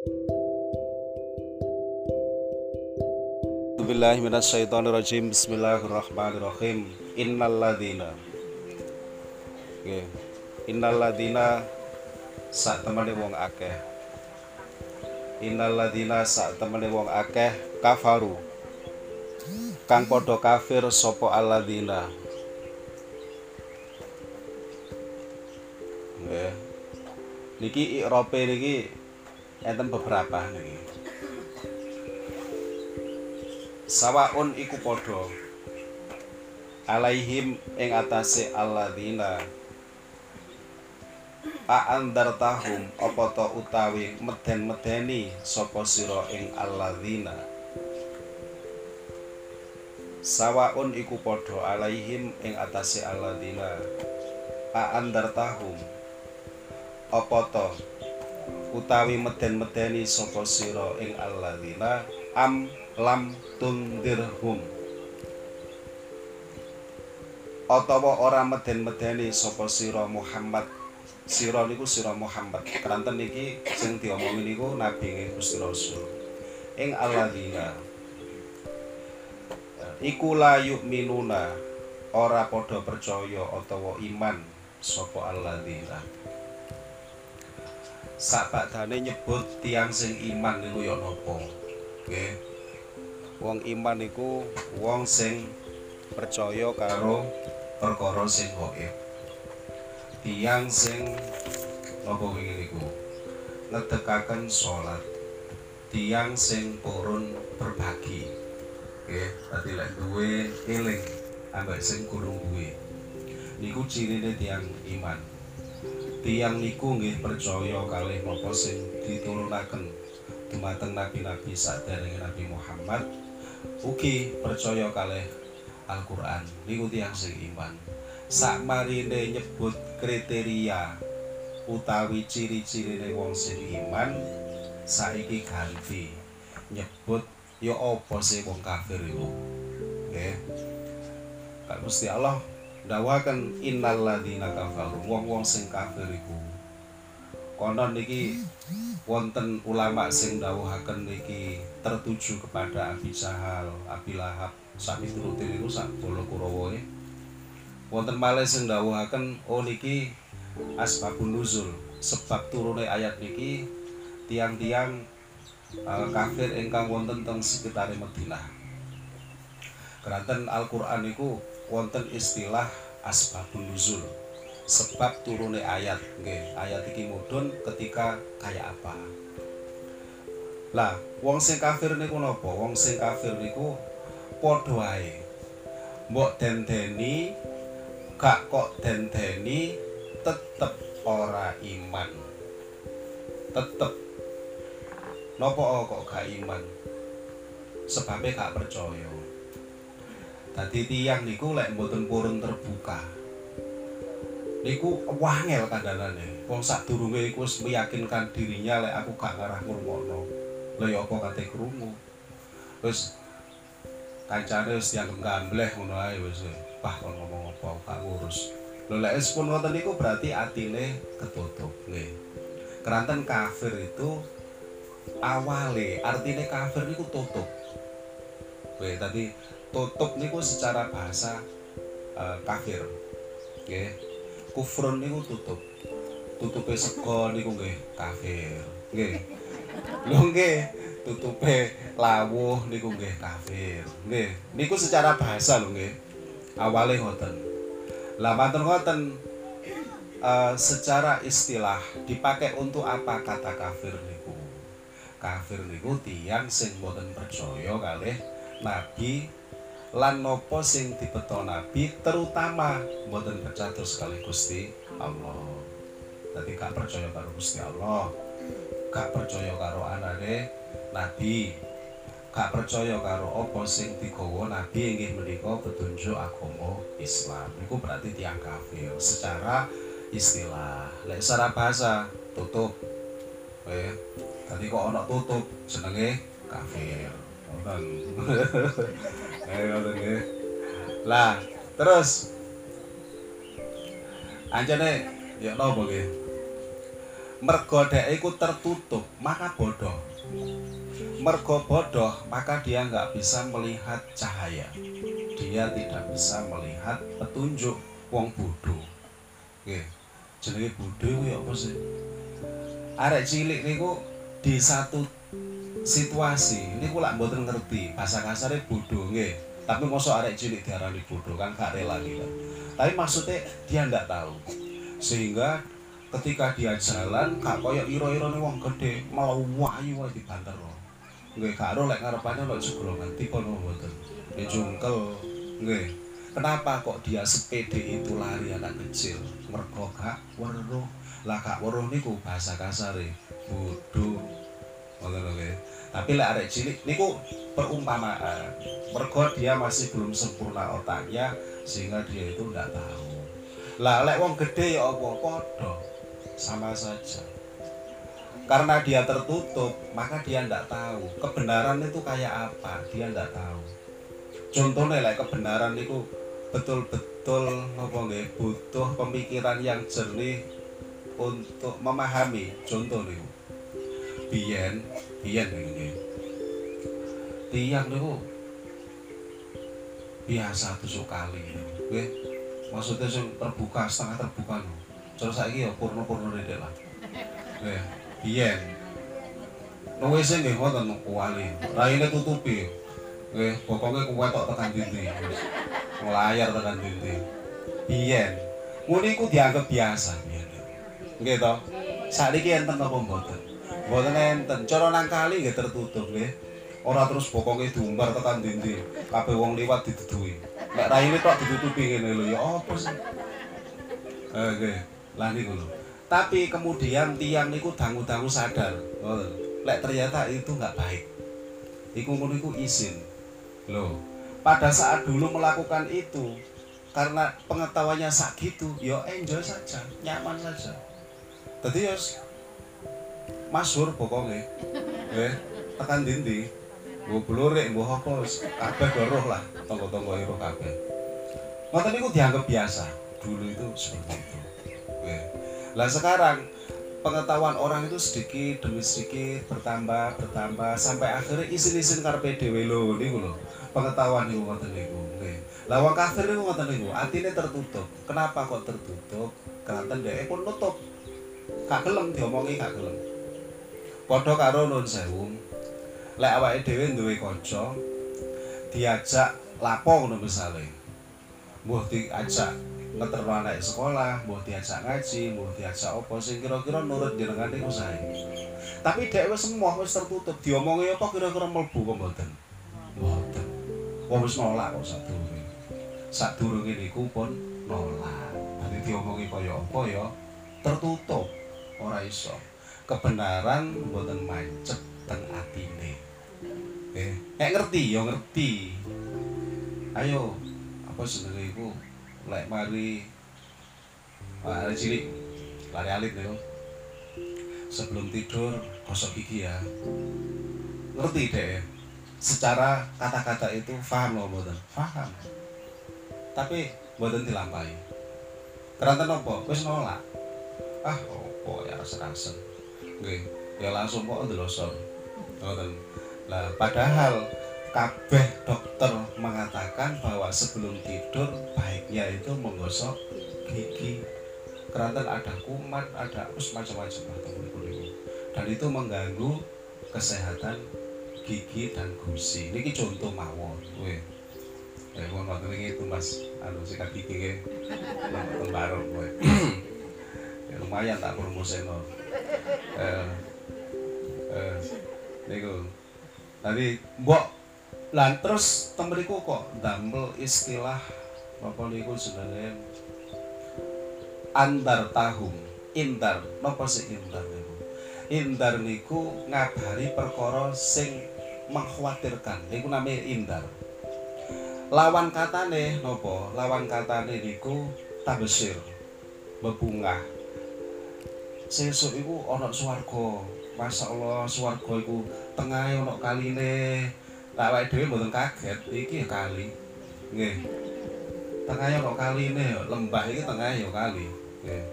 Bismillahirrahmanirrahim. Sak temene wong akeh. Innalladzina sak temene wong akeh kafaru. Kang padha kafir sapa alladzina? Niki irope niki enten beberapa niki sawaun iku padha alaihim ing atase alladzina. A'andartahum apa to utawi meden-medeni sapa sira ing alladzina? Sawaun iku padha alaihim ing atase alladzina. A'andartahum apa to utawi meden-medeni sapa sira ing alladzina am lam tundirhum Atawa ora meden-medeni sapa sira Muhammad sira niku sira Muhammad. Keranten niki sing diomongi niku nabi Gusti Rasul. Ing alladzina iku la yu'minuna ora padha percaya utawa iman sapa alladzina sabadane nyebut tiang sing iman niku ya napa? Nggih. Wong iman niku wong sing percaya karo perkara sing gaib. Tiang sing napa wingi niku? Ngedekaken salat. Tiang sing purun berbagi. Nggih dadi lek duwe eling ambek sing kurung duwe. Niku cirine tiang iman tiang niku nggih percaya kalih napa sing diturunaken dumateng nabi-nabi saderenge Nabi Muhammad ugi percaya kalih Al-Qur'an. Niku tiang sing iman. Sak marine nyebut kriteria utawi ciri-cirine wong sing iman saiki ganti nyebut ya apa sih wong kafir iku? Nggih. Allah dawakan innalladzina kafaru. Wong-wong sing kafir iku. Konon niki wonten ulama sing dawuhaken niki tertuju kepada Abi Jahal, Abi Lahab, sami turuti niku sak bolo Kurawa wonten malih sing dawuhaken oh niki asbabun nuzul. Sebab turune ayat niki tiang-tiang uh, kafir ingkang wonten teng sekitare Madinah keranten Al-Qur'an niku wonten istilah asbabun nuzul sebab turune ayat. Nggih ayat iki mudhun ketika kayak apa? Lah wong sing kafir niku napa? Wong sing kafir niku padha wae. Mbok dendeni gak kok dendeni tetep ora iman. Tetep. Nopo kok gak iman? Sebabnya gak percaya tadi tiang niku lek mboten purun terbuka niku wangel kandhanane wong sak durunge iku wis meyakinkan dirinya lek aku gak ngarah ngrungokno lha ya apa kate krungu wis kancane wis dianggep gambleh ngono ae wis Wah, kon ngomong apa gak ngurus. Lho lek pun ngoten niku berarti atine ketutup nggih. Keranten kafir itu awale artine kafir niku tutup. Oke, tadi tutup niku secara bahasa uh, kafir. Nggih. Kufrun niku tutup. Tutupe sego niku nggih kafir. Nggih. Lho nggih, tutupe lawuh niku nggih kafir. Nggih. Niku secara bahasa lho nggih. awale ngoten lah matur ngoten uh, secara istilah dipakai untuk apa kata kafir niku kafir niku tiang sing boten percaya kalih nabi lan nopo sing dibeto nabi terutama boten percaya sekali Gusti Allah. Tadi gak percaya karo Gusti Allah gak percaya karo anake nabi gak percaya karo apa sing digawa nabi inggih menika petunjuk agama Islam. Iku berarti tiang kafir. Secara istilah lek secara bahasa tutup. Eh tadi kok ana tutup jenenge kafir nggih lah terus. Anjane ya napa nggih? Mergo dhek iku tertutup maka bodoh. Mergo bodoh maka dia nggak bisa melihat cahaya. Dia tidak bisa melihat petunjuk wong bodoh oke jadi bodoh ya apa sih? Arek cilik niku di satu situasi ini aku lak mboten ngerti. Bahasa kasarnya bodoh nggih. Tapi mosok arek cilik diarani bodoh kan gak rela gitu tapi maksudnya dia ndak tahu. Sehingga ketika dia jalan kak koyok iro-iro wong gede malah wayu wae dibanter nggih gak ro lek ngarepane ono jebrongan tipe mboten. Ya jungkel. Nggih. Kenapa kok dia sepede itu lari anak kecil? Mergo gak weruh. Lah gak weruh niku bahasa kasare bodoh tapi lek arek cilik niku perumpamaan. Mergo dia masih belum sempurna otaknya sehingga dia itu ndak tahu. Lah lek wong gede ya apa? Padha. Sama saja. Karena dia tertutup maka dia tidak tahu. Kebenaran itu kayak apa? Dia tidak tahu. Contohnya lah kebenaran itu betul-betul apa butuh pemikiran yang jernih untuk memahami contoh nih biyen biyen nggih tiang niku biasa tusuk kali nggih. Maksudnya sing terbuka setengah terbuka lho. Terus saiki ya purno-purno dedek lah. Nggih biyen. Wis nggih ngoten kuali. Raine tutupi. Nggih pokoke kuwetok tekan dindi. Nglayar tekan dindi. Biyen. Ngono iku dianggap biasa biyen. Nggih to. Saiki enten apa mboten mboten enten. Cara nang kali nggih tertutup nggih. Ora terus bokonge diumbar tekan dindi kabeh wong liwat diduduhi nek raine tok ditutupi ngene lho ya apa sih? Eh nggih. Lah niku lho. Tapi kemudian tiang niku dangu-dangu sadar. Lek ternyata itu nggak baik. Iku ngono iku izin. Loh pada saat dulu melakukan itu karena pengetahuannya sak gitu ya enjoy saja nyaman saja. Jadi ya masyur pokoknya eh tekan dindi gue belurik gue apa kabeh goroh lah tonggo-tonggo itu kabeh ngoten niku dianggap biasa dulu itu seperti itu lah sekarang pengetahuan orang itu sedikit demi sedikit bertambah bertambah sampai akhirnya isin-isin karpe dhewe lho niku lho. Pengetahuan niku ngoten niku. Nggih. Lah wong kafir niku ngoten niku, atine tertutup. Kenapa kok tertutup? Karena dhek pun nutup. Gak gelem diomongi gak gelem. Padha karo nun sewu. Lek awake dhewe duwe kanca diajak lapo ngono misale. Mbuh diajak ngeterno anak sekolah, mau diajak ngaji, mau diajak apa sing kira-kira nurut jenengan niku sae. Tapi dek wis semua wis tertutup, diomongi apa kira-kira mlebu apa mboten? Mboten. Wong wis nolak kok sadurunge. Sadurunge niku pun nolak. Dadi diomongi kaya apa ya tertutup, ora iso. Kebenaran mboten mancep teng atine. Eh, nek ngerti ya ngerti. Ayo, apa sebenarnya iku? Lek mari hari cilik lari alit ya sebelum tidur gosok gigi ya. Ngerti deh. Secara kata-kata itu paham loh boten paham tapi boten dilampai karena nopo wis nolak? Ah opo ya rasa-rasa nggih. Ya langsung kok ndelosor ngoten. Lah padahal kabeh dokter mengatakan bahwa sebelum tidur baiknya itu menggosok gigi. Karena ada kuman ada us macam-macam dan itu mengganggu kesehatan gigi dan gusi. Ini contoh mawon. Weh ya mau itu mas. Anu sikat gigi weh ya, lumayan tak promosi no eh eh niku. Tadi mbok lan terus temeriku kok damel istilah apa niku jenenge? Antar tahun indar. Napa sih indar niku? Indar niku ngabari perkara sing mengkhawatirkan. Niku namanya indar. Lawan katane nopo lawan katane niku tabesir bebungah sesuk iku ana swarga. Masya Allah swarga iku tengah ana kaline. Tak awake dhewe mboten kaget iki ya kali. Nggih. Tengahnya kok kali ini ya lembah iki tengahnya ya kali. Nggih.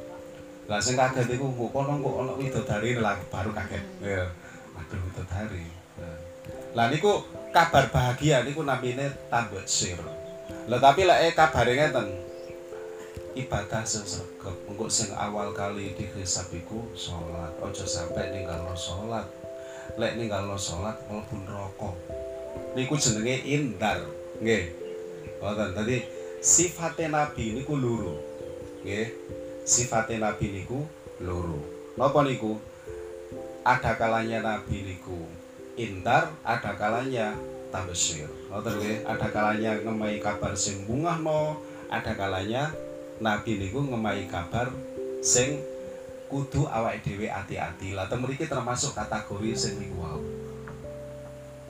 Lah sing kaget iku kok kono kok ana widodari lah baru kaget. Ya Aduh hari. Lah niku kabar bahagia niku namine tambah sir. Lah tapi lek kabare ngeten. Ibadah sing sregep, engko sing awal kali dihisab iku salat. Aja sampai ninggalno salat. Lek ninggalno salat mlebu neraka. Niku jenenge indar, nggih. Ngoten. Dadi sifate nabi niku loro. Nggih. Sifate nabi niku loro. Napa niku? Ada kalanya nabi niku indar, ada kalanya tabesir. Ngoten nggih, ada kalanya ngemai kabar sing bungahno, ada kalanya nabi niku ngemai kabar sing kudu awake dhewe ati-ati. Lah mriki termasuk kategori sing niku wau.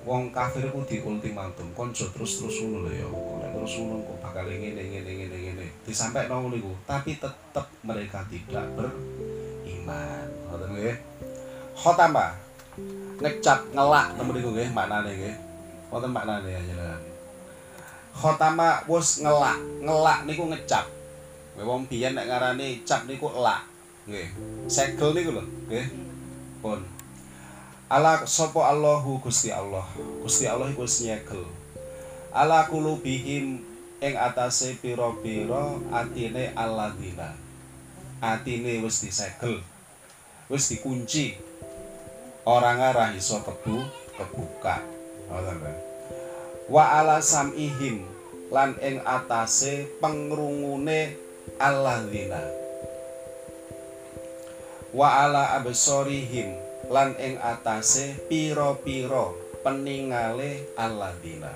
Wong kafir ku di ultimatum konco terus-terus ngono lho ya. Nek terus ngono kok bakal ngene ngene ngene ngene. Disampaikan niku, tapi tetep mereka tidak beriman. Ngoten nggih. Khotamah ngecap ngelak temen niku nggih maknane nggih. Wonten maknane ya jenengan. Khotama wis ngelak, ngelak niku ngecap. Wong biyen nek ngarani cap niku elak. Nggih. Segel niku lho, nggih. Pun. Ala sapa Allahu Gusti Allah. Gusti Allah iku wis nyegel. Ala kulubihim ing atase pira-pira atine alladzina. Atine wis disegel. Wis dikunci orang arah iso kebu kebuka wa ala samihim lan ing atase pengrungune alladzina. Wa ala absorihim lan ing atase piro-piro peningale alladzina.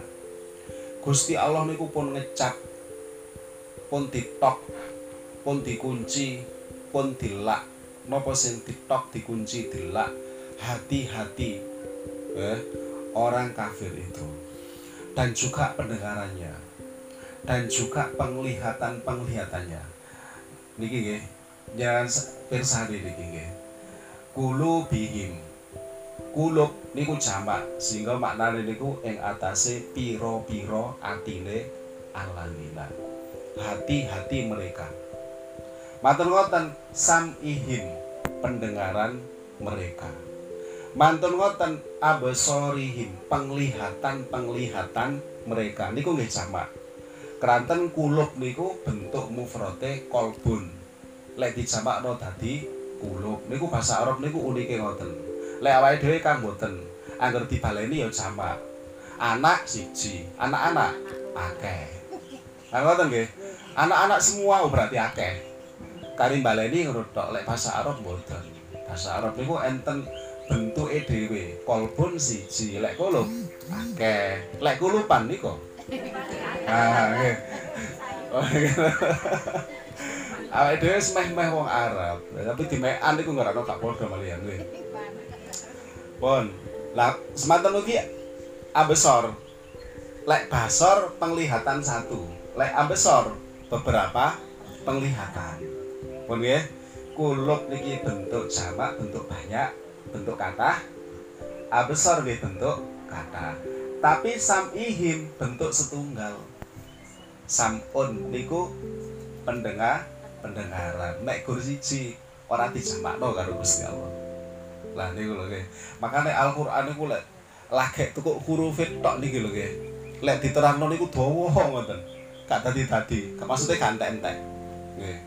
Gusti Allah niku pun ngecap pun ditok pun dikunci pun dilak. Napa sing ditok dikunci dilak? Hati-hati eh, orang kafir itu. Dan juga pendengarannya. Dan juga penglihatan penglihatannya niki nggih. Jangan pirsani niki nggih. Kulu bihim. Kulub niku jamak sehingga maknane niku ing atase piro-piro atine alanina hati-hati mereka. Matur ngoten ihim pendengaran mereka. Mantun ngoten abesorihim penglihatan-penglihatan mereka. Niku nggih jamak. Keranten kulub niku bentuk mufrate kolbun. Lek dijamakno dadi kulub. Niku bahasa Arab niku unike ngoten. Lek awake dhewe kan mboten. Angger dibaleni ya jamak. Anak siji, anak-anak akeh. Nah ngoten nggih. Anak-anak semua berarti akeh. Karim baleni ngono tok lek bahasa Arab mboten. Bahasa Arab niku enten bentuke dhewe kolbun siji lek kulub akeh lek kulupan niku ah nggih awake dhewe semeh-meh wong Arab. Tapi dimekan niku ngarano tak padha malian nggih pun lah semanten iki abesor lek basor penglihatan satu lek abesor beberapa penglihatan. Pun nggih kulub niki bentuk jamak bentuk banyak bentuk kata A besar nggih bentuk kata tapi samihim bentuk setunggal. Samun niku pendengar pendengaran. Nek gur siji ora dijamakno karo Gusti Allah. Lah niku lho nggih. Makane Al-Qur'an niku lek lagek tukuk huruf tok niki lho nggih. Lek diterangno niku dawa ngoten. Gak dadi-dadi. Maksudnya gak entek nggih.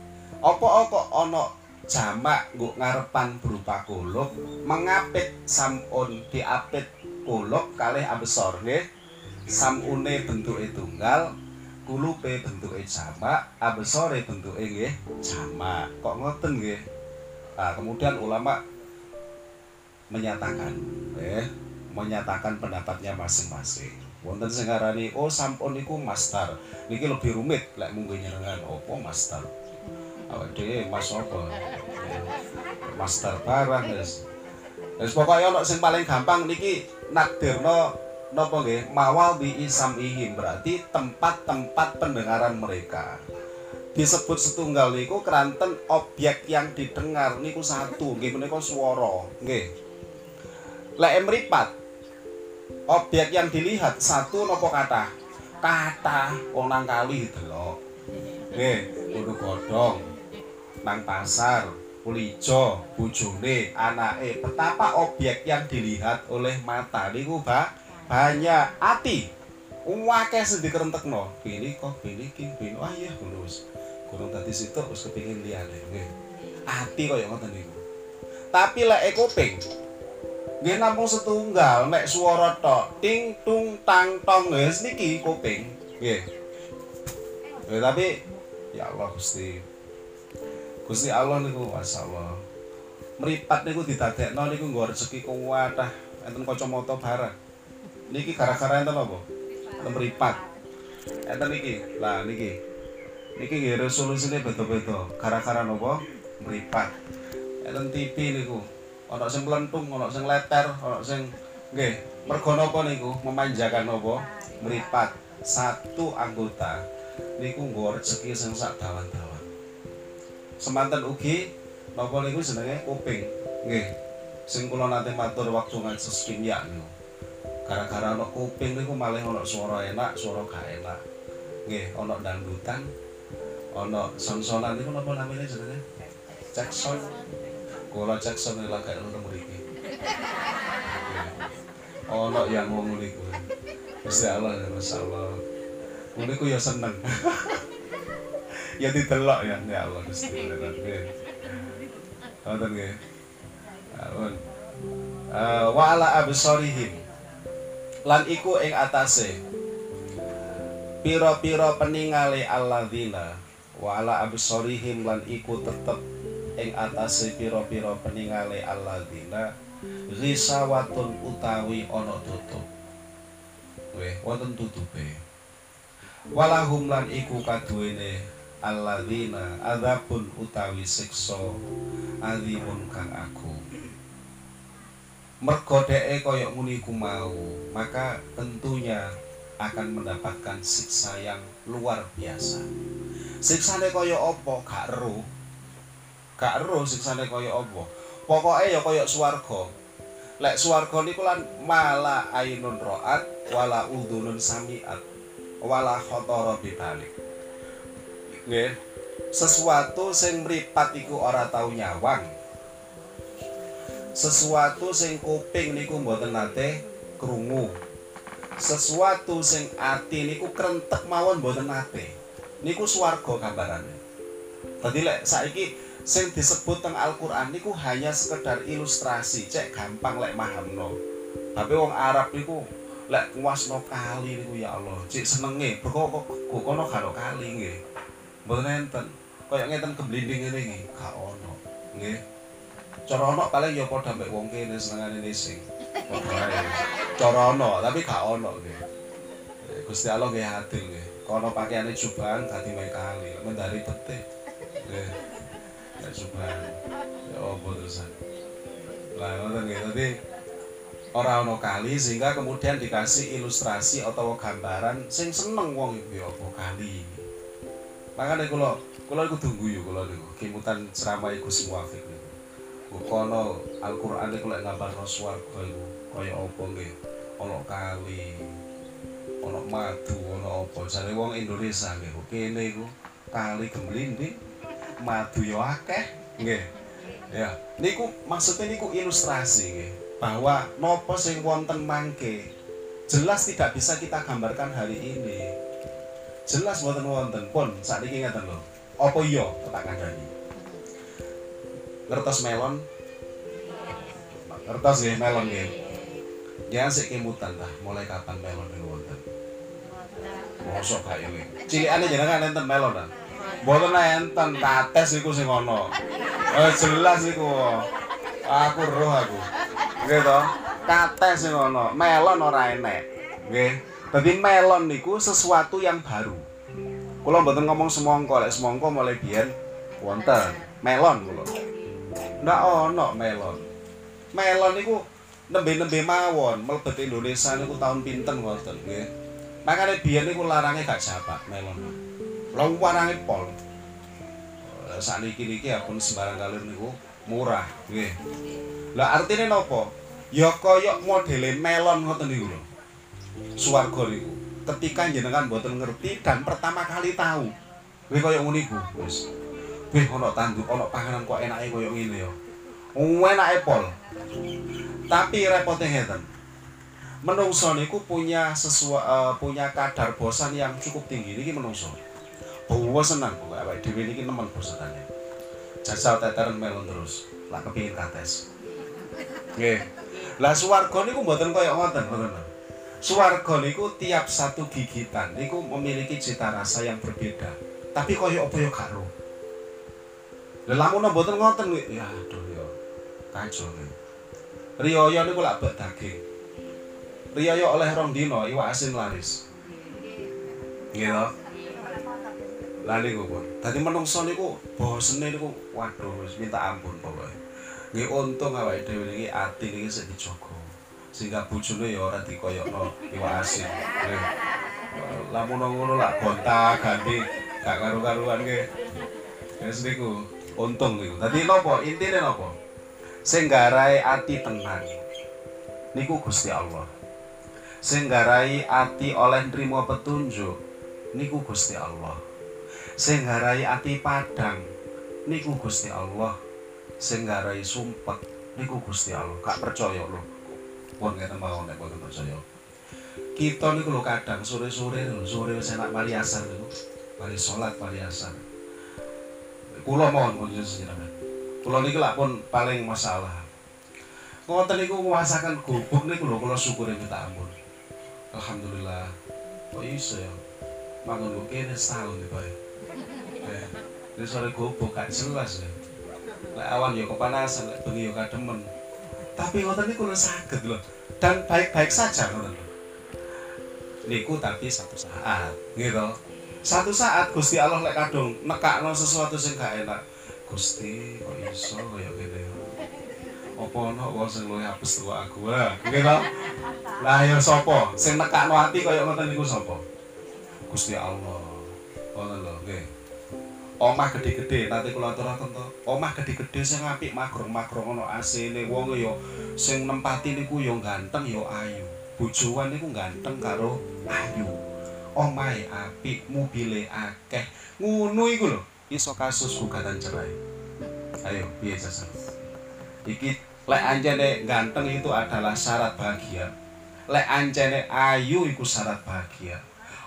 Apa-apa ana jamak nggo ngarepan berupa kulub mengapit samun diapit kulub kalih abesor nggih samune bentuke tunggal kulupe bentuke jamak abesore bentuke nggih jamak. Kok ngoten nggih? Nah, kemudian ulama menyatakan eh menyatakan pendapatnya masing-masing. Wonten sing ngarani oh sampun niku master. Niki lebih rumit lek mungkin nyenengan opo master? Awak dhewe mas apa? Master barang guys Wis pokoke ana sing paling gampang niki nakdirno napa nggih? Mawal bi isamihim berarti tempat-tempat pendengaran mereka. Disebut setunggal niku keranten objek yang didengar niku satu nggih menika swara nggih. Lek mripat objek yang dilihat satu napa kata kata wong nang kali delok. Nggih kudu godhong nang pasar kulijo, bojone, anake, betapa objek yang dilihat oleh mata niku ba banyak ati. Wake sing dikerentekno. Bini kok bini ki bini. Wah ngono wis. Kurang tadi situ wis kepengin liyane nggih. Ati kaya ngoten niku. Tapi lek kuping nggih namung setunggal nek swara tok ting tung tang tong wis niki kuping. Nggih. Ya, tapi ya Allah Gusti Gusti Allah niku masyaallah. Mripat niku didadekno niku nggo rezeki kuwatah enten kacamata barang. Niki gara-gara enten apa? Enten mripat. Enten niki. Lah niki. Niki nggih resolusine beda-beda. Gara-gara napa? Mripat. Enten TV niku. Ana sing plentung, ana sing leter, ana sing nggih. Mergo napa niku? Memanjakan napa? Mripat. Satu anggota niku nggo rezeki sing sak dawan-dawan semanten ugi napa niku jenenge? Kuping. Nggih. Sing kula nate matur waktu ngasos kimia niku. Gara-gara ana kuping niku malih ana swara enak swara gak enak. Nggih ana dangdutan ana sonsonan niku napa namanya jenenge? Jackson. Kula Jackson lagi ana mriki. Ana yang ngomong niku. Gusti Allah ya masyaallah niku ya seneng ya ditelok ya. Ya Allah Gusti nggih wonten nggih. Aun. Uh, wa ala absarihim. Lan iku ing atase pira-pira peningale alladzina. Wa ala absarihim lan iku tetep ing atase pira-pira peningale alladzina. Risawatun utawi ana tutup. Weh wonten tutupe. Walahum lan iku kaduwene alladzina adzabun utawi siksa azimun kang aku mergo dheke kaya ngene mau maka tentunya akan mendapatkan siksa yang luar biasa. Siksane kaya apa? Gak ero. Gak ero siksane kaya apa? Pokoke ya kaya swarga. Lek swarga niku lan mala ainun roat wala udhunun samiat wala khotara bibalik nggih. Sesuatu sing mripat iku ora tau nyawang. Sesuatu sing kuping niku mboten nate krungu. Sesuatu sing ati niku krentek mawon mboten nate. Niku swarga gambarane dadi lek saiki sing disebut teng Al-Qur'an niku hanya sekedar ilustrasi cek gampang lek mahamno. Tapi wong Arab niku lek kuasno kali niku ya Allah cek senenge. Kok kok kono karo kali nggih mboten enten kaya ngeten keblinding ngene iki. Gak ono nggih. Cara ono paling ya padha mbek wong kene senengane nising cara ono tapi gak ono nggih. Gusti Allah nggih adil nggih. Kono pakaiane jubahan dadi wae kali. Mendari petik nggih. Ya jubahan. Ya opo terusan? Lah ngoten nggih. Dadi ora ono kali sehingga kemudian dikasih ilustrasi atau gambaran sing seneng wong iku ya kali makanya kalau kalau aku tunggu yuk kalau niku. Kimutan ceramah iku semua fik niku. Kono Al-Qur'an iku lek gambar swarga iku kaya apa nggih? Ana kali ana madu ana apa? Jare wong Indonesia nggih kene iku kali gemblinding madu yo akeh nggih. Ya niku maksudnya niku ilustrasi nggih bahwa nopo sing wonten mangke. Jelas tidak bisa kita gambarkan hari ini jelas wonten wonten. Pun saat ini ngeten lho. Apa iya? Tak kandhani ngertos melon? Ngertos ya melon ya jangan sik kemutan lah mulai kapan melon niku wonten? Mosok gak ini. Cilikane jenengan enten melon ta? Mboten enten kates iku sing ana. Eh jelas iku. Aku roh aku. Nggih to? Kates sing ana. Melon ora enek. Nggih Dadi melon niku sesuatu yang baru. Kula mboten ngomong semongko, lek semongko mulai biyen wonten melon kula. Ndak ono melon. Melon niku nembe-nembe mawon mlebet Indonesia niku tahun pinten wonten nggih. Makane biyen niku larange gak japak melon. Lah warange pol. Sakniki niki pun sembarang kali niku murah nggih. Lah artine napa? Ya kaya modele melon ngoten niku lho. Swarga niku ketika jenengan mboten ngerti dan pertama kali tahu kuwi kaya ngene iku wis Wih, ono tanduk, ono panganan kok enake koyo ngene ya. Enake pol. Tapi repotnya ngeten. Menungso niku punya sesuatu uh, punya kadar bosan yang cukup tinggi niki menungso. Bawa senang kok awake dhewe niki nemen bosanane. Jajal teteren melon terus. Lah kepingin kates. Nggih. Lah swarga niku mboten kaya ngoten, ngoten. Swarga niku tiap satu gigitan niku memiliki cita rasa yang berbeda. Tapi kaya apa ya karo. Lah lamun mboten ngoten ya aduh ya kacau. Riyaya niku lak bak daging. Riyaya oleh rong dino iwak asin laris. Nggih to? Lah niku pun. Dadi menungso niku bosene niku waduh minta ampun pokoke. Nggih untung awake dhewe niki ati niki sing dijogo. Sehingga bojone ya ora dikoyokno iwak asin. Lamun ngono lak gonta ganti gak karu-karuan nggih. Wis niku untung niku. Dadi napa intine napa? Sing garae ati tenang. Niku Gusti Allah. sing garai ati oleh nrimo petunjuk niku Gusti Allah sing garai ati padang niku Gusti Allah sing garai sumpet niku Gusti Allah gak percaya lho pun ngeten mawon nek boten percaya. Kita niku lho kadang sore-sore lho sore wis enak mari asar niku mari salat mari asar. Kula mohon pun jenengan kula niki lak pun paling masalah. Ngoten niku nguasaken gubuk niku lho kula syukure minta ampun. Alhamdulillah kok iso ya? Mangun kok kene setahun nih pak eh, ini sore gobo gak jelas ya. Lek awan ya kepanasan lek bengi ya kademen tapi ngoten niku lho saged lho. Dan baik-baik saja ngoten niku tapi satu saat gitu satu saat Gusti Allah lek kadung nekakno sesuatu sing gak enak. Gusti kok iso kaya gini apa ana wong sing luwih apes tuwa aku ha? To? Lah ya sapa? Sing nekakno ati kaya ngoten niku sapa? Gusti Allah. Ngoten lho nggih omah gede-gede. Nanti kula aturaken to omah gede-gede sing apik magrong-magrong ana AC-ne wong ya sing nempati niku ya ganteng ya ayu. Bojoan niku ganteng karo ayu. Omahe apik mobile akeh. Ngono iku lho iso kasus gugatan cerai. Ayo piye jasa iki lek anjene ganteng itu adalah syarat bahagia. Lek anjene ayu iku syarat bahagia.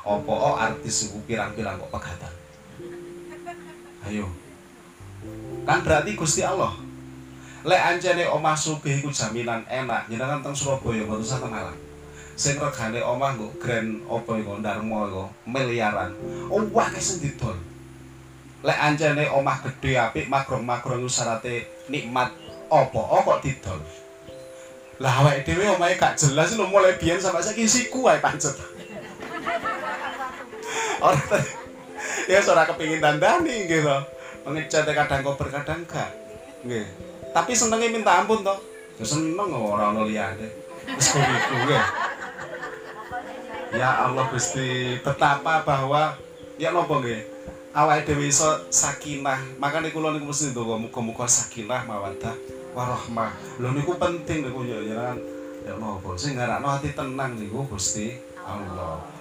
Opo artis iku pirang-pirang kok pegatan ayo. Kan berarti Gusti Allah lek anjene omah sugih iku jaminan enak jenengan teng Surabaya mboten sak Malang. Sing regane omah nggo grand apa iku Dharma iku miliaran. Oh wae sing didol. Lek anjene omah gede apik magrong-magrong syarate nikmat apa? Oh kok didol? Lah awake dhewe omahe gak jelas lho mulai biyen sampai saiki siku ae pancet ora ya ora kepengin dandani gitu. Pengecat kadang koper kadang gak. Nggih. Tapi senenge minta ampun to ya seneng ora ono liyane. Wis ya Allah Gusti betapa bahwa ya napa nggih? Awake dhewe iso sakinah. Makane kula niku mesti ndonga muga-muga sakinah mawaddah warahmah. Lho niku penting niku ya ya napa? Sing ngarakno hati tenang niku Gusti Allah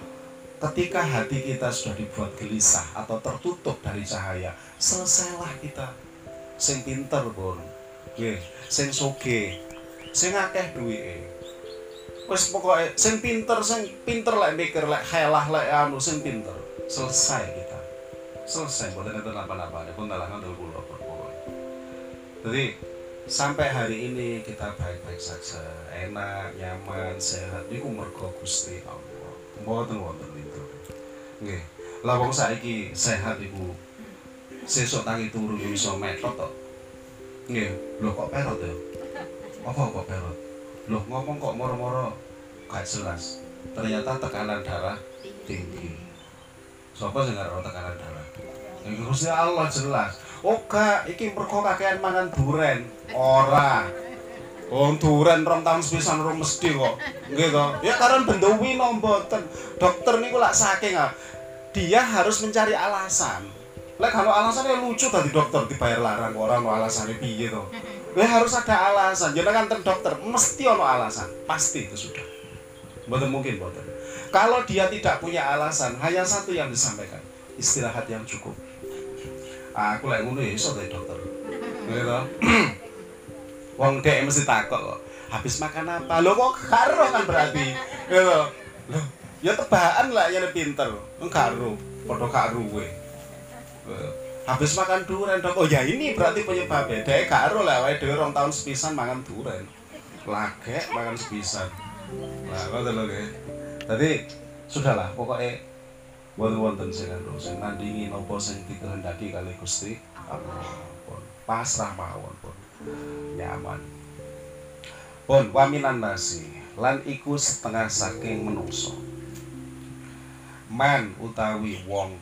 ketika hati kita sudah dibuat gelisah atau tertutup dari cahaya selesailah kita. Sing pinter pun nggih sing soge sing akeh duwike. Wis pokoke sing pinter sing pinter lek mikir lek helah lek anu sing pinter. Selesai kita. Selesai boten enten apa-apa pun talangan dulu pokoknya. Jadi sampai hari ini kita baik-baik saja. Enak nyaman sehat. Niku mergo Gusti Allah. Mboten wonten nggih. Lah wong saiki sehat iku. Sesuk tangi turu yo iso metot to nggih. Lho kok perot ya? Apa kok perot? Lho ngomong kok moro-moro gak jelas. Ternyata tekanan darah tinggi. sapa sing ngarep tekanan darah? Gusti Allah jelas. Oga, iki mergo kakean mangan duren. Ora. Oh, duren rong tahun sepisan rong mesti kok. Nggih. Ya karena bendowi mboten. Dokter niku lak saking ah. Dia harus mencari alasan. Lek kalau alasannya lucu tadi dokter dibayar larang orang no alasannya piye to. Ya harus ada alasan. Jangan kan dokter mesti ono alasan. Pasti itu sudah. Mboten mungkin mboten. Kalau dia tidak punya alasan, hanya satu yang disampaikan. Istirahat yang cukup aku lek ngono ya iso dokter gitu wong dek mesti takut kok habis makan apa? Lo kok karo kan berarti? Gitu loh ya tebakan lah yang pinter. Karo podo karo gue habis makan durian dok. Oh ya ini berarti penyebabnya. Dek karo lah wae dhewe rong tahun sepisan makan durian lagek makan sepisan. Nah ngoten lho nggih tadi sudahlah pokoknya wonten-wonten sing anu sing nandingi napa sing dikehendaki kali Gusti Allah. Pasrah mawon nyaman. Pun waminan nasi lan iku setengah saking menungso. Man utawi wong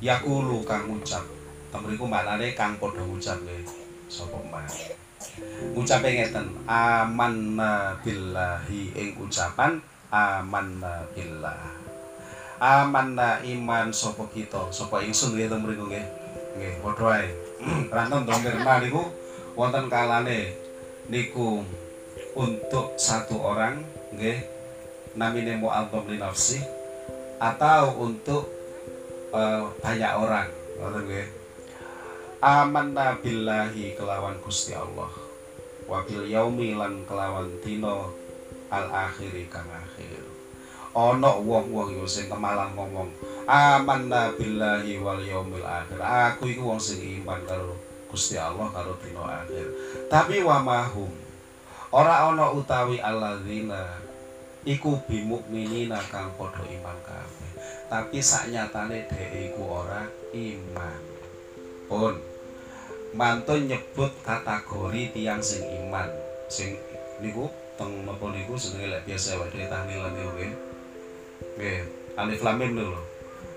yakulu kang ngucap. Temriku maknane kang padha ngucap sapa man? Ngucape ngeten amanna billahi ing ucapan amanna billah. Amanna iman sapa kita sapa ingsun nggih temriku nggih. Nggih padha ae ranten to niku wonten kalane niku untuk satu orang nggih namine mu'adzam li nafsi atau untuk uh, banyak orang ngoten nggih. Amanna billahi kelawan Gusti Allah wa bil yaumi lan kelawan dina al akhiri kang akhir. Ana wong-wong yo sing kemalang ngomong amanna billahi wal yaumil akhir. Aku iku wong sing iman karo Gusti Allah karo dina akhir. Tapi wa mahum ora ana utawi alladzina iku bimukminina kang padha iman kabeh. Tapi saknyatane dhek iku ora iman. Pun mantun nyebut kategori tiang sing iman. Sing niku teng napa niku lek biasa wae tahlilan niku nggih alif lam mim lho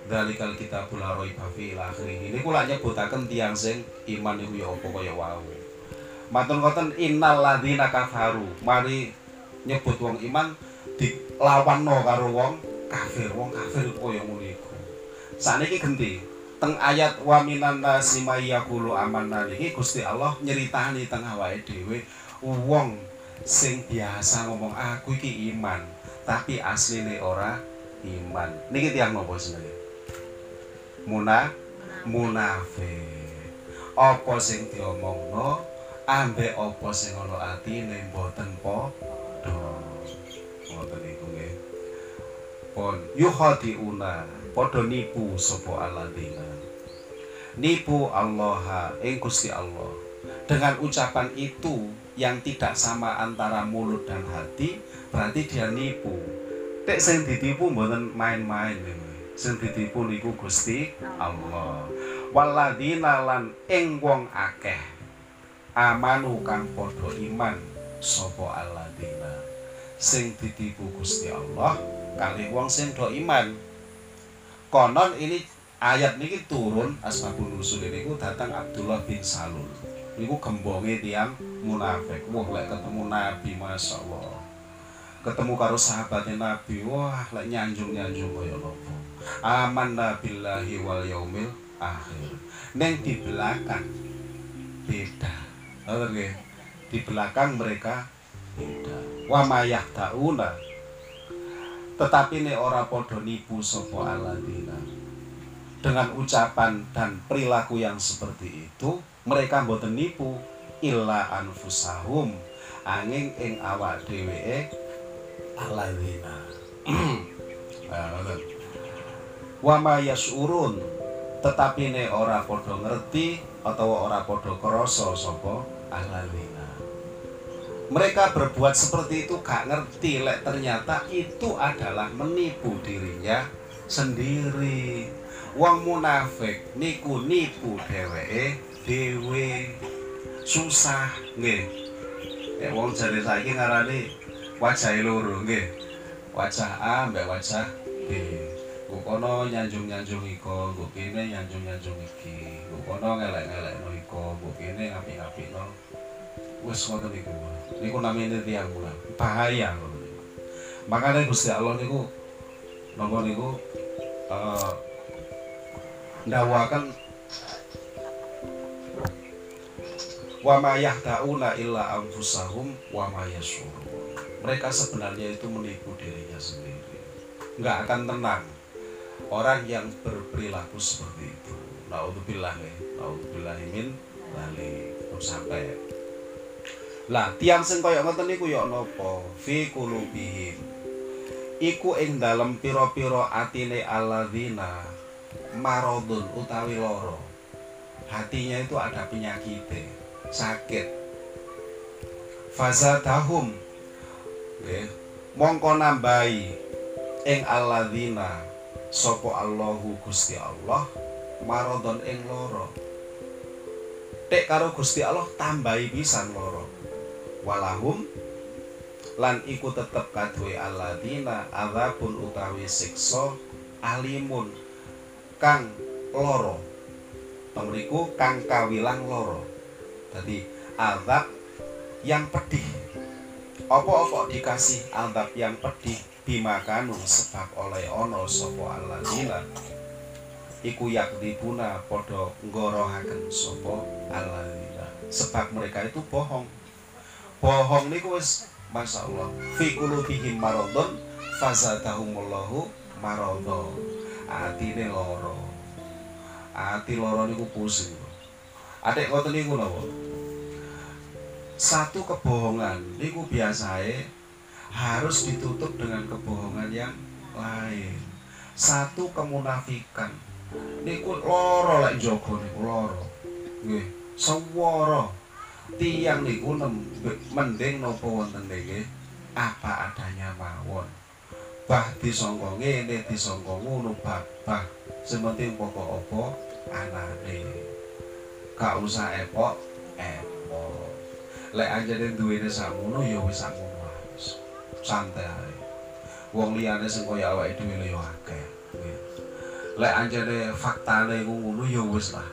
dalikal kita pula roi bafi akhirih ini kula nyebutaken tiang sing iman niku ya apa kaya wau Matur ngoten innal ladzina kafaru. Mari nyebut wong iman dilawanno karo wong kafir. Wong kafir koyo ngono iku. Saniki genti teng ayat wa minan nasi mayyaqulu amanna niki Gusti Allah nyeritani teng awake dhewe wong sing biasa ngomong aku iki iman, tapi asline ora iman. Niki tiyang napa jenenge? Muna munafik. Apa sing diomongno? Ambek apa sing ana atine mboten padha? Ngoten iku nggih. Pon yuhadiuna padha nipu sapa aladina nipu Allah ing Gusti Allah. Dengan ucapan itu yang tidak sama antara mulut dan hati berarti dia nipu. Tek sing ditipu mboten main-main sing ditipu niku Gusti Allah. Waladina lan ing wong akeh amanu kang padha iman sapa alladzina sing ditipu Gusti Allah kali wong sing do iman. Konon ini ayat niki turun asbabun nusul niku datang Abdullah bin Salul. Niku gembonge tiang munafik. Wah lek ketemu Nabi Masya Allah ketemu karo sahabatnya Nabi. Wah lek nyanjung-nyanjung kaya nopo aman nabillahi wal yaumil akhir. Neng di belakang beda. Oke, di belakang mereka beda. Wa mayah tauna. Tetapi ne ora podo nipu sopo aladina. Dengan ucapan dan perilaku yang seperti itu, mereka mboten nipu. Illa anfusahum. Angin ing awak dheweke aladina. Wa mayasurun tetapi ne ora podo ngerti atau ora podo krasa sapa? Alalina mereka berbuat seperti itu gak ngerti lek ternyata itu adalah menipu dirinya sendiri. Wong munafik niku nipu dheweke dhewe. Susah nggih. Eh wong jare saiki ngarani wajah loro nggih wajah A mbek wajah B Gue kono nyanjung-nyanjung iko, kene nyanjung-nyanjung iki, gue kono ngelek-ngelek no iko, gue kene ngapi-ngapi no wis ngoten niku. Niku namine tiyang kula. Bahaya ngoten niku. Makane Gusti Allah niku napa niku eh ndawaken wa ma yahda'una illa anfusahum wa ma Mereka sebenarnya itu menipu dirinya sendiri. Enggak akan tenang. Orang yang berperilaku seperti itu. naudzubillah nih naudzubillah min bali sampai lah tiang sing kaya ngoten niku ya napa fi qulubihim. Iku ing dalem pira-pira atine alladzina marodun utawi loro hatinya itu ada penyakit sakit. Fazadahum nggih mongko nambahi ing alladzina sapa Allahu Gusti Allah marodon ing loro. Tek karo Gusti Allah tambahi pisan loro. Walahum lan iku tetep kadue alladzina azabun utawi siksa alimun kang loro. Pemeriku kang kawilang loro. Tadi azab yang pedih apa-apa dikasih azab yang pedih bimakanu sebab oleh ono sopo alladzina? Iku yakdibuna podo ngorohaken sopo alladzina. Sebab mereka itu bohong. Bohong niku wis Masya Allah fi qulubihim maradun fazadahumullahu maradun atine loro ati loro niku pusing. Adek ngoten niku napa satu kebohongan niku biasae harus ditutup dengan kebohongan yang lain. Satu kemunafikan niku loro lek jogo niku loro. Nggih sewara. Tiang niku mending napa wonten nggih? Apa adanya mawon. Bah disangka ngene disangka ngono bah bah. Sementing pokok apa? Anane. Gak usah epok epok lek anjene duwene sakmono ya wis sakmono santai wong liyane sing kaya awake dhewe yo akeh. Lek anjene faktane ngono ya wis lah.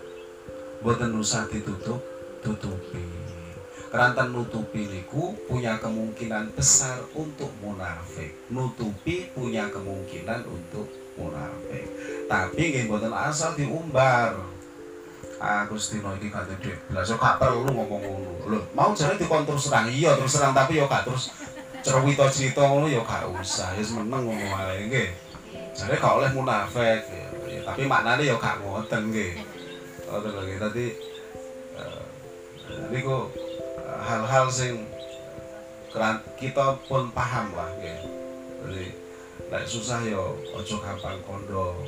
Mboten usah ditutup tutupi. Kerantan nutupi niku punya kemungkinan besar untuk munafik. Nutupi punya kemungkinan untuk munafik. Tapi nggih mboten asal diumbar Agustino ah, iki kate dhek blas gak perlu ngomong ngono. Lho mau jare dikon terus serang. Iya terus serang tapi yo gak terus cerita cerita ngono ya gak usah. Ya meneng ngono wae nggih. Jare gak oleh munafik ya, tapi maknane ya gak ngoten nggih. Ngoten lho nggih tadi uh, niku uh, hal-hal sing kita pun paham lah nggih. Jadi lek susah ya ojo gampang kondo.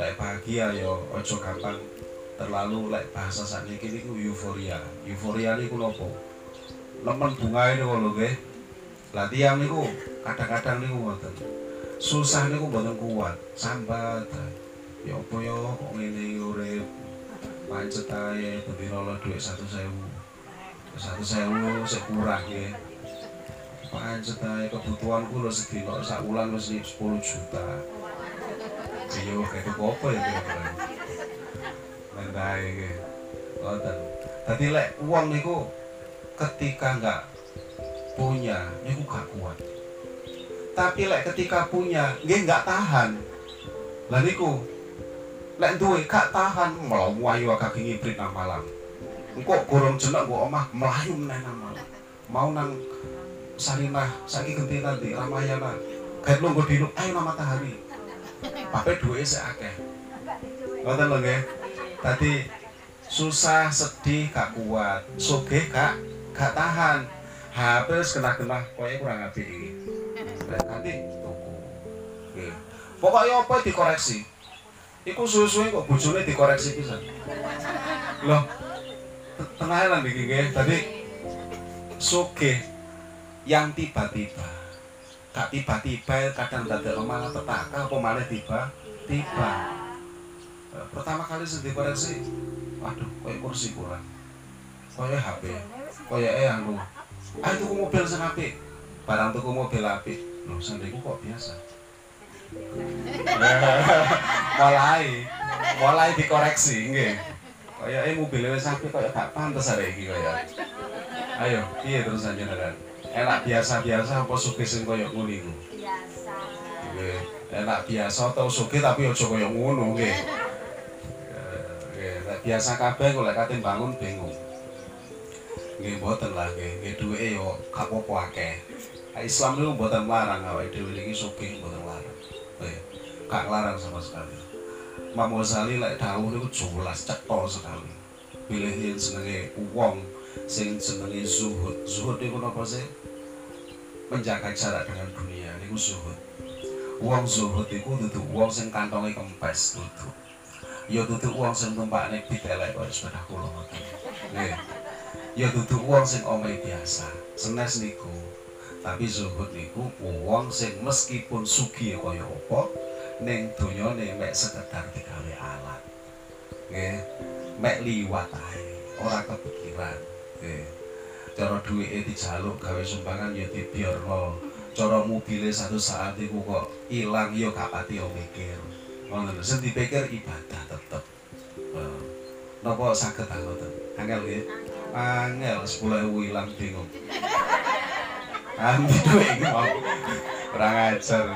Lek bahagia ya ojo gampang terlalu lek bahasa sakniki niku euforia euforia niku nopo nemen bunga ini lho nggih lah tiang niku kadang-kadang niku ngoten. Susah niku mboten kuat, sambat. Ya apa ya ngene urip. Pancet ae bendina lo dhuwit 100.000. 100.000 sik kurang ya. Pancet ae kebutuhanku lho sedina sak wulan wis 10 juta. Iya kayak apa ya kira-kira. Mendae iki. Ngoten. Dadi lek uang niku ketika enggak punya niku gak kuat. Tapi lek ketika punya nggih nggak tahan. Lah niku lek duwe gak tahan melayu ayu kaki ngibrit nang malam engko gorong jenak gua omah melayu meneh nang malam mau nang Sarinah saiki genti nanti Ramayana. Lu gue dino ayo nama matahari pape duwe sik akeh. Ngoten lho nggih tadi susah sedih gak kuat sugih gak gak tahan HP wis kena-kena koyo kurang apik iki. Ganti tuku. Nggih. Pokoknya apa dikoreksi. Iku suwe-suwe kok bojone dikoreksi pisan. Loh. Tengah lan iki nggih. Tadi soge yang tiba-tiba. Gak tiba-tiba kadang dadak malah petaka apa malah tiba-tiba. Pertama kali sedih koreksi, waduh, kayak kursi kurang, kayak HP, kayak eh anu, ayo tuku mobil sing apik. Barang tuku mobil apik. Lho sandiku kok biasa? Mulai mulai dikoreksi nggih. Kaya eh mobil wis apik kaya gak pantes arek iki kaya ayo piye terus jenengan enak biasa-biasa apa sugih sing kaya ngono iku? Biasa. Nggih enak biasa atau sugih tapi aja kaya ngono nggih biasa kabeh kok lek kate bangun bingung nggih mboten lah nggih nggih duweke yo apa-apa akeh Islam niku mboten larang awake dhewe iki sugih mboten larang gak larang sama sekali Imam Ghazali lek dawuh niku jelas cetha sekali. Pilih yang senenge wong sing jenenge zuhud. Zuhud niku napa sih? Menjaga jarak dengan dunia niku zuhud. Wong zuhud iku dudu wong sing kantonge kempes dudu. Ya dudu wong sing tumpakne ditelek kaya sepeda kula ngoten. Nggih. Ya dudu wong sing omahe biasa. Senes niku. Tapi zuhud niku wong sing meskipun sugih kaya apa, ning donyane mek sekedar digawe alat. Nggih. Mek liwat ae, ora kepikiran. Nggih. Cara duwike dijaluk gawe sumbangan ya dibiarno. Cara mobile satu saat iku kok ilang ya gak pati mikir. Ngono sing dipikir ibadah tetep. Uh, Napa saged ta ngoten? Angel nggih. Angel 10.000 ilang bingung. Andi duwe iki mau. Kurang ajar.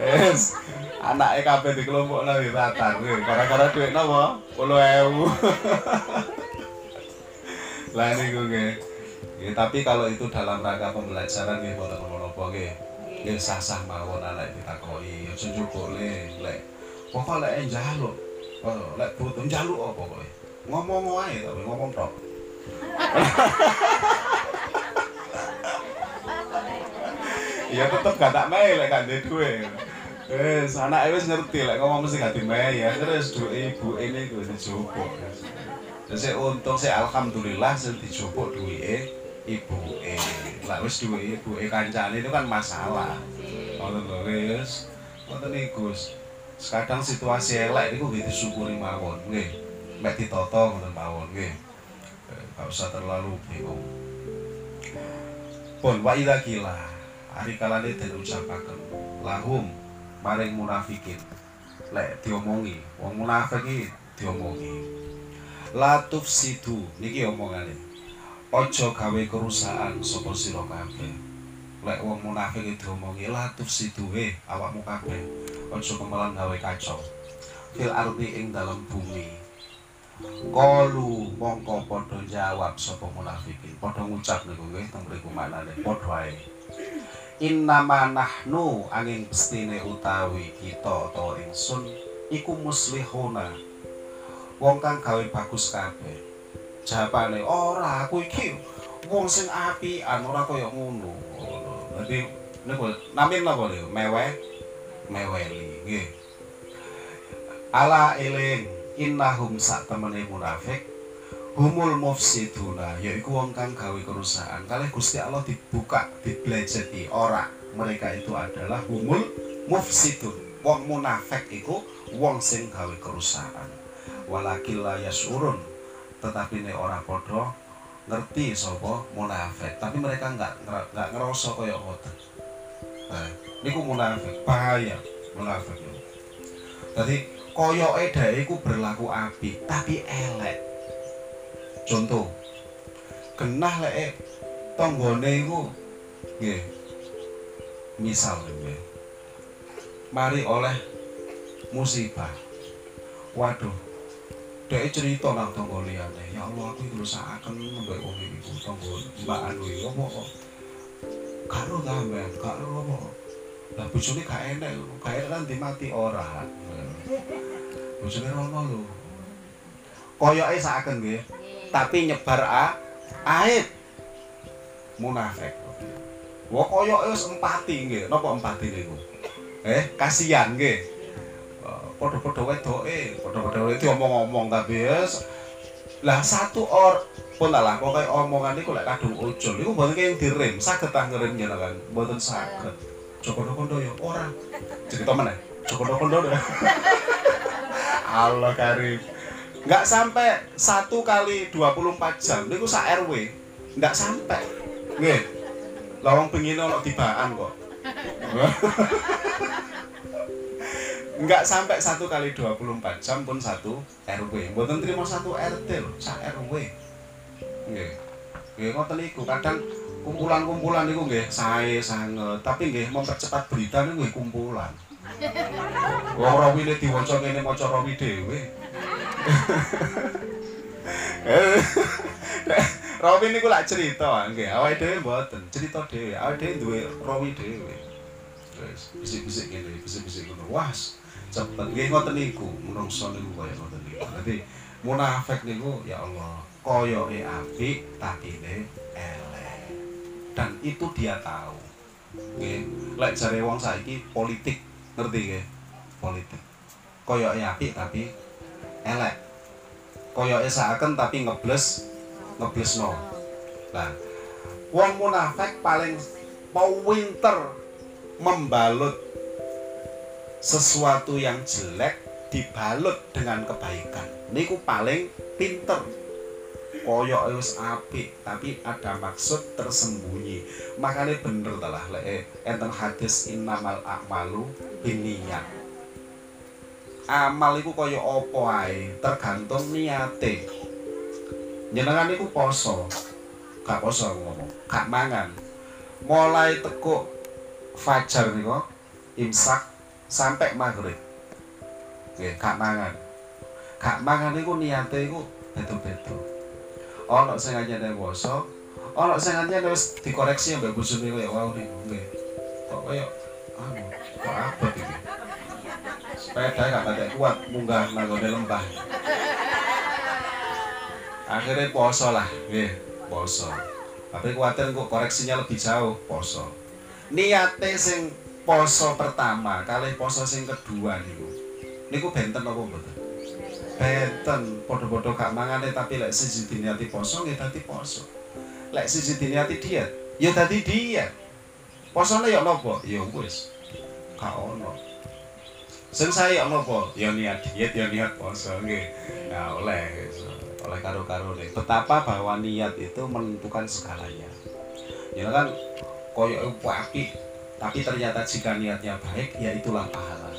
Yes. Anake kabeh dikelompokno di tatar. Gara-gara dhuwit napa? 10.000. Lah niku nggih. Ya, tapi kalau itu dalam rangka pembelajaran nggih boten napa nggih. Nggih sah-sah mawon anak ditakoki. Aja njupuk le, lek. Pokok lek njaluk. Oh, lek butuh njaluk apa kowe? Ngomong wae tapi ngomong tok. ya tetep gak tak main lek gak duwe. Wis anake wis ngerti lek ngomong mesti gak dimain ya terus duwe ibu ini kuwi dijupuk. Terus untung sik alhamdulillah sing dijupuk duwike ibuke. Lah wis duwe ibuke kancane itu kan masalah. Ngoten lho wis. Ngoten Gus. Kadang situasi elek niku nggih disyukuri mawon nggih. Mek ditata ngoten mawon nggih. Gak usah terlalu bingung. Pun wa idza kila hari kalane den ucapaken lahum maring munafikin lek diomongi wong munafik iki diomongi latuf sidu niki omongane ojo gawe kerusakan sapa sira kabeh. Lek wong munafik diomongi latuf sidu he awakmu kabeh. Ojo kemelan gawe kacau. Fil ardi ing dalam bumi. Kalu mongko padha jawab sapa munafikin padha ngucap niku nggih teng mriku maknane. Padha ae. Innama nahnu angin pestine utawi kita atau ingsun iku muslihuna. Wong kang gawe bagus kabeh jawabane ora aku iki wong sing apian ora kaya ngono. Dadi niku namin napa niku meweh meweli nggih. Ala eling innahum sak temene munafik humul mufsiduna yaiku wong kang gawe kerusakan. Kalih Gusti Allah dibuka diblejeti ora. Mereka itu adalah humul mufsidun. Wong munafik iku wong sing gawe kerusakan. Walakil la yasurun tetapi nek ora padha ngerti sapa munafik tapi mereka enggak enggak ngerasa kaya ngoten. Nah, niku munafik bahaya munafik Jadi koyoke dhek iku berlaku apik tapi elek. Contoh genah lek tanggane iku nggih. Misal nggih. Mari oleh musibah. Waduh dhek cerita nang tangga liyane ya Allah aku rusakaken mbek wong iki tangga mbak anu iki apa kok? Karo sampean karo apa lah bojone gak enek gak enek kan dimati ora. Bojone rono lho. Koyoke saken nggih. tapi nyebar a aib. Munafik. Wah koyoke wis empati nggih. Napa empati niku? Eh kasihan nggih padha-padha wedoke padha-padha wedoke. diomong-omong tapi wis lah satu or pun lah pokoke omongan niku lek kadung ujul. Niku mboten kaya direm saged ta ngerem jenengan mboten saged. Joko Kondo ya ora. Cerita mana Joko Kondo ya Allah karim. Nggak sampai satu kali 24 jam. Niku sak RW nggak sampai nggih. Lawang pengin ono tibaan kok nggak sampai satu kali 24 jam pun satu RW mboten terima satu RT loh sak RW nggih. Nggih ngoten niku kadang kumpulan-kumpulan niku nggih sae sanget. Tapi nggih mempercepat berita niku nggih kumpulan. Wong rawine diwaca kene maca rawi dhewe. Rawi niku lak cerita nggih. Awake dhewe mboten cerita dhewe. Awake dhewe duwe rawi dhewe. Bisik-bisik ngene bisik-bisik ngono. Wah cepet. Nggih ngoten niku. Menungso niku kaya ngoten niku. Dadi munafik niku ya Allah koyoke apik tapine elek. Dan itu dia tahu. Nggih. Lek jare wong saiki politik ngerti nggih? Politik. Koyoke apik tapi elek. Koyoke saken tapi ngebles ngeblesno. Nah wong munafik paling winter membalut sesuatu yang jelek dibalut dengan kebaikan. Niku paling pinter. Koyok wis apik tapi ada maksud tersembunyi. Makanya bener telah lek eh, enten hadis innamal a'malu binniat amal iku kaya apa ae? Tergantung niate. Nyenengan iku poso. Gak poso ngomong gak mangan. Mulai tekuk fajar niku imsak sampai maghrib. Nggih gak mangan. Gak mangan niku niate iku betul-betul ana sing anyane poso ana sing anyane wis dikoreksi mbek bojone koyo wau niku nggih kok koyo anu kok abot iki? Sepeda gak patek kuat munggah nanggone lembah. Akhirnya poso lah nggih poso tapi kuatir kok koreksinya lebih jauh poso niate sing poso pertama kali poso sing kedua niku. Niku benten apa mboten? Benten. Padha-padha gak mangane tapi lek siji diniati poso nggih dadi poso. Lek siji diniati diet ya dadi diet. Posone ya napa ya wis gak ono. Sing saya napa ya niat diet ya niat poso nggih. Nah oleh oleh karo-karo betapa bahwa niat itu menentukan segalanya. Ya kan koyo apik tapi ternyata jika niatnya baik, ya itulah pahala.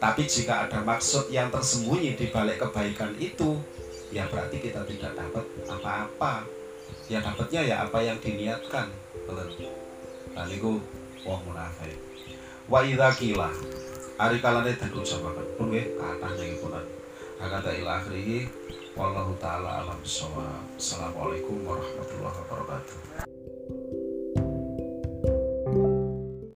Tapi jika ada maksud yang tersembunyi di balik kebaikan itu, ya berarti kita tidak dapat apa-apa. Ya dapatnya ya apa yang diniatkan. Itu wong munafik. Wa idza qila ari kalane dan ucapaken pun nggih kathah nggih Hakata ila akhirih wallahu taala alam bisawab. Assalamualaikum warahmatullahi wabarakatuh.